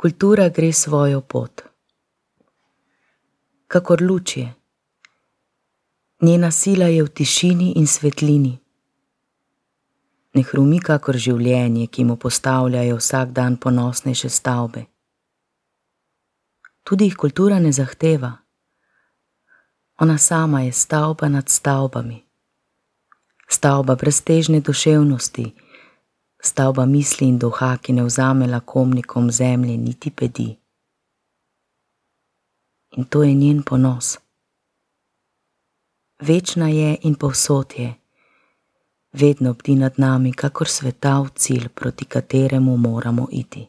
Kultura gre svojo pot. Kakor luč je. Njena sila je v tišini in svetlini. Ne hrumi kakor življenje, ki mu postavljajo vsak dan ponosnejše stavbe. Tudi jih kultura ne zahteva. Ona sama je stavba nad stavbami. Stavba brez težne duševnosti, stavba misli in duha, ki ne vzame lakomnikom zemlje niti pedi. In to je njen ponos. Večna je in povsod je, vedno bdi nad nami, kakor svetav cilj, proti kateremu moramo iti.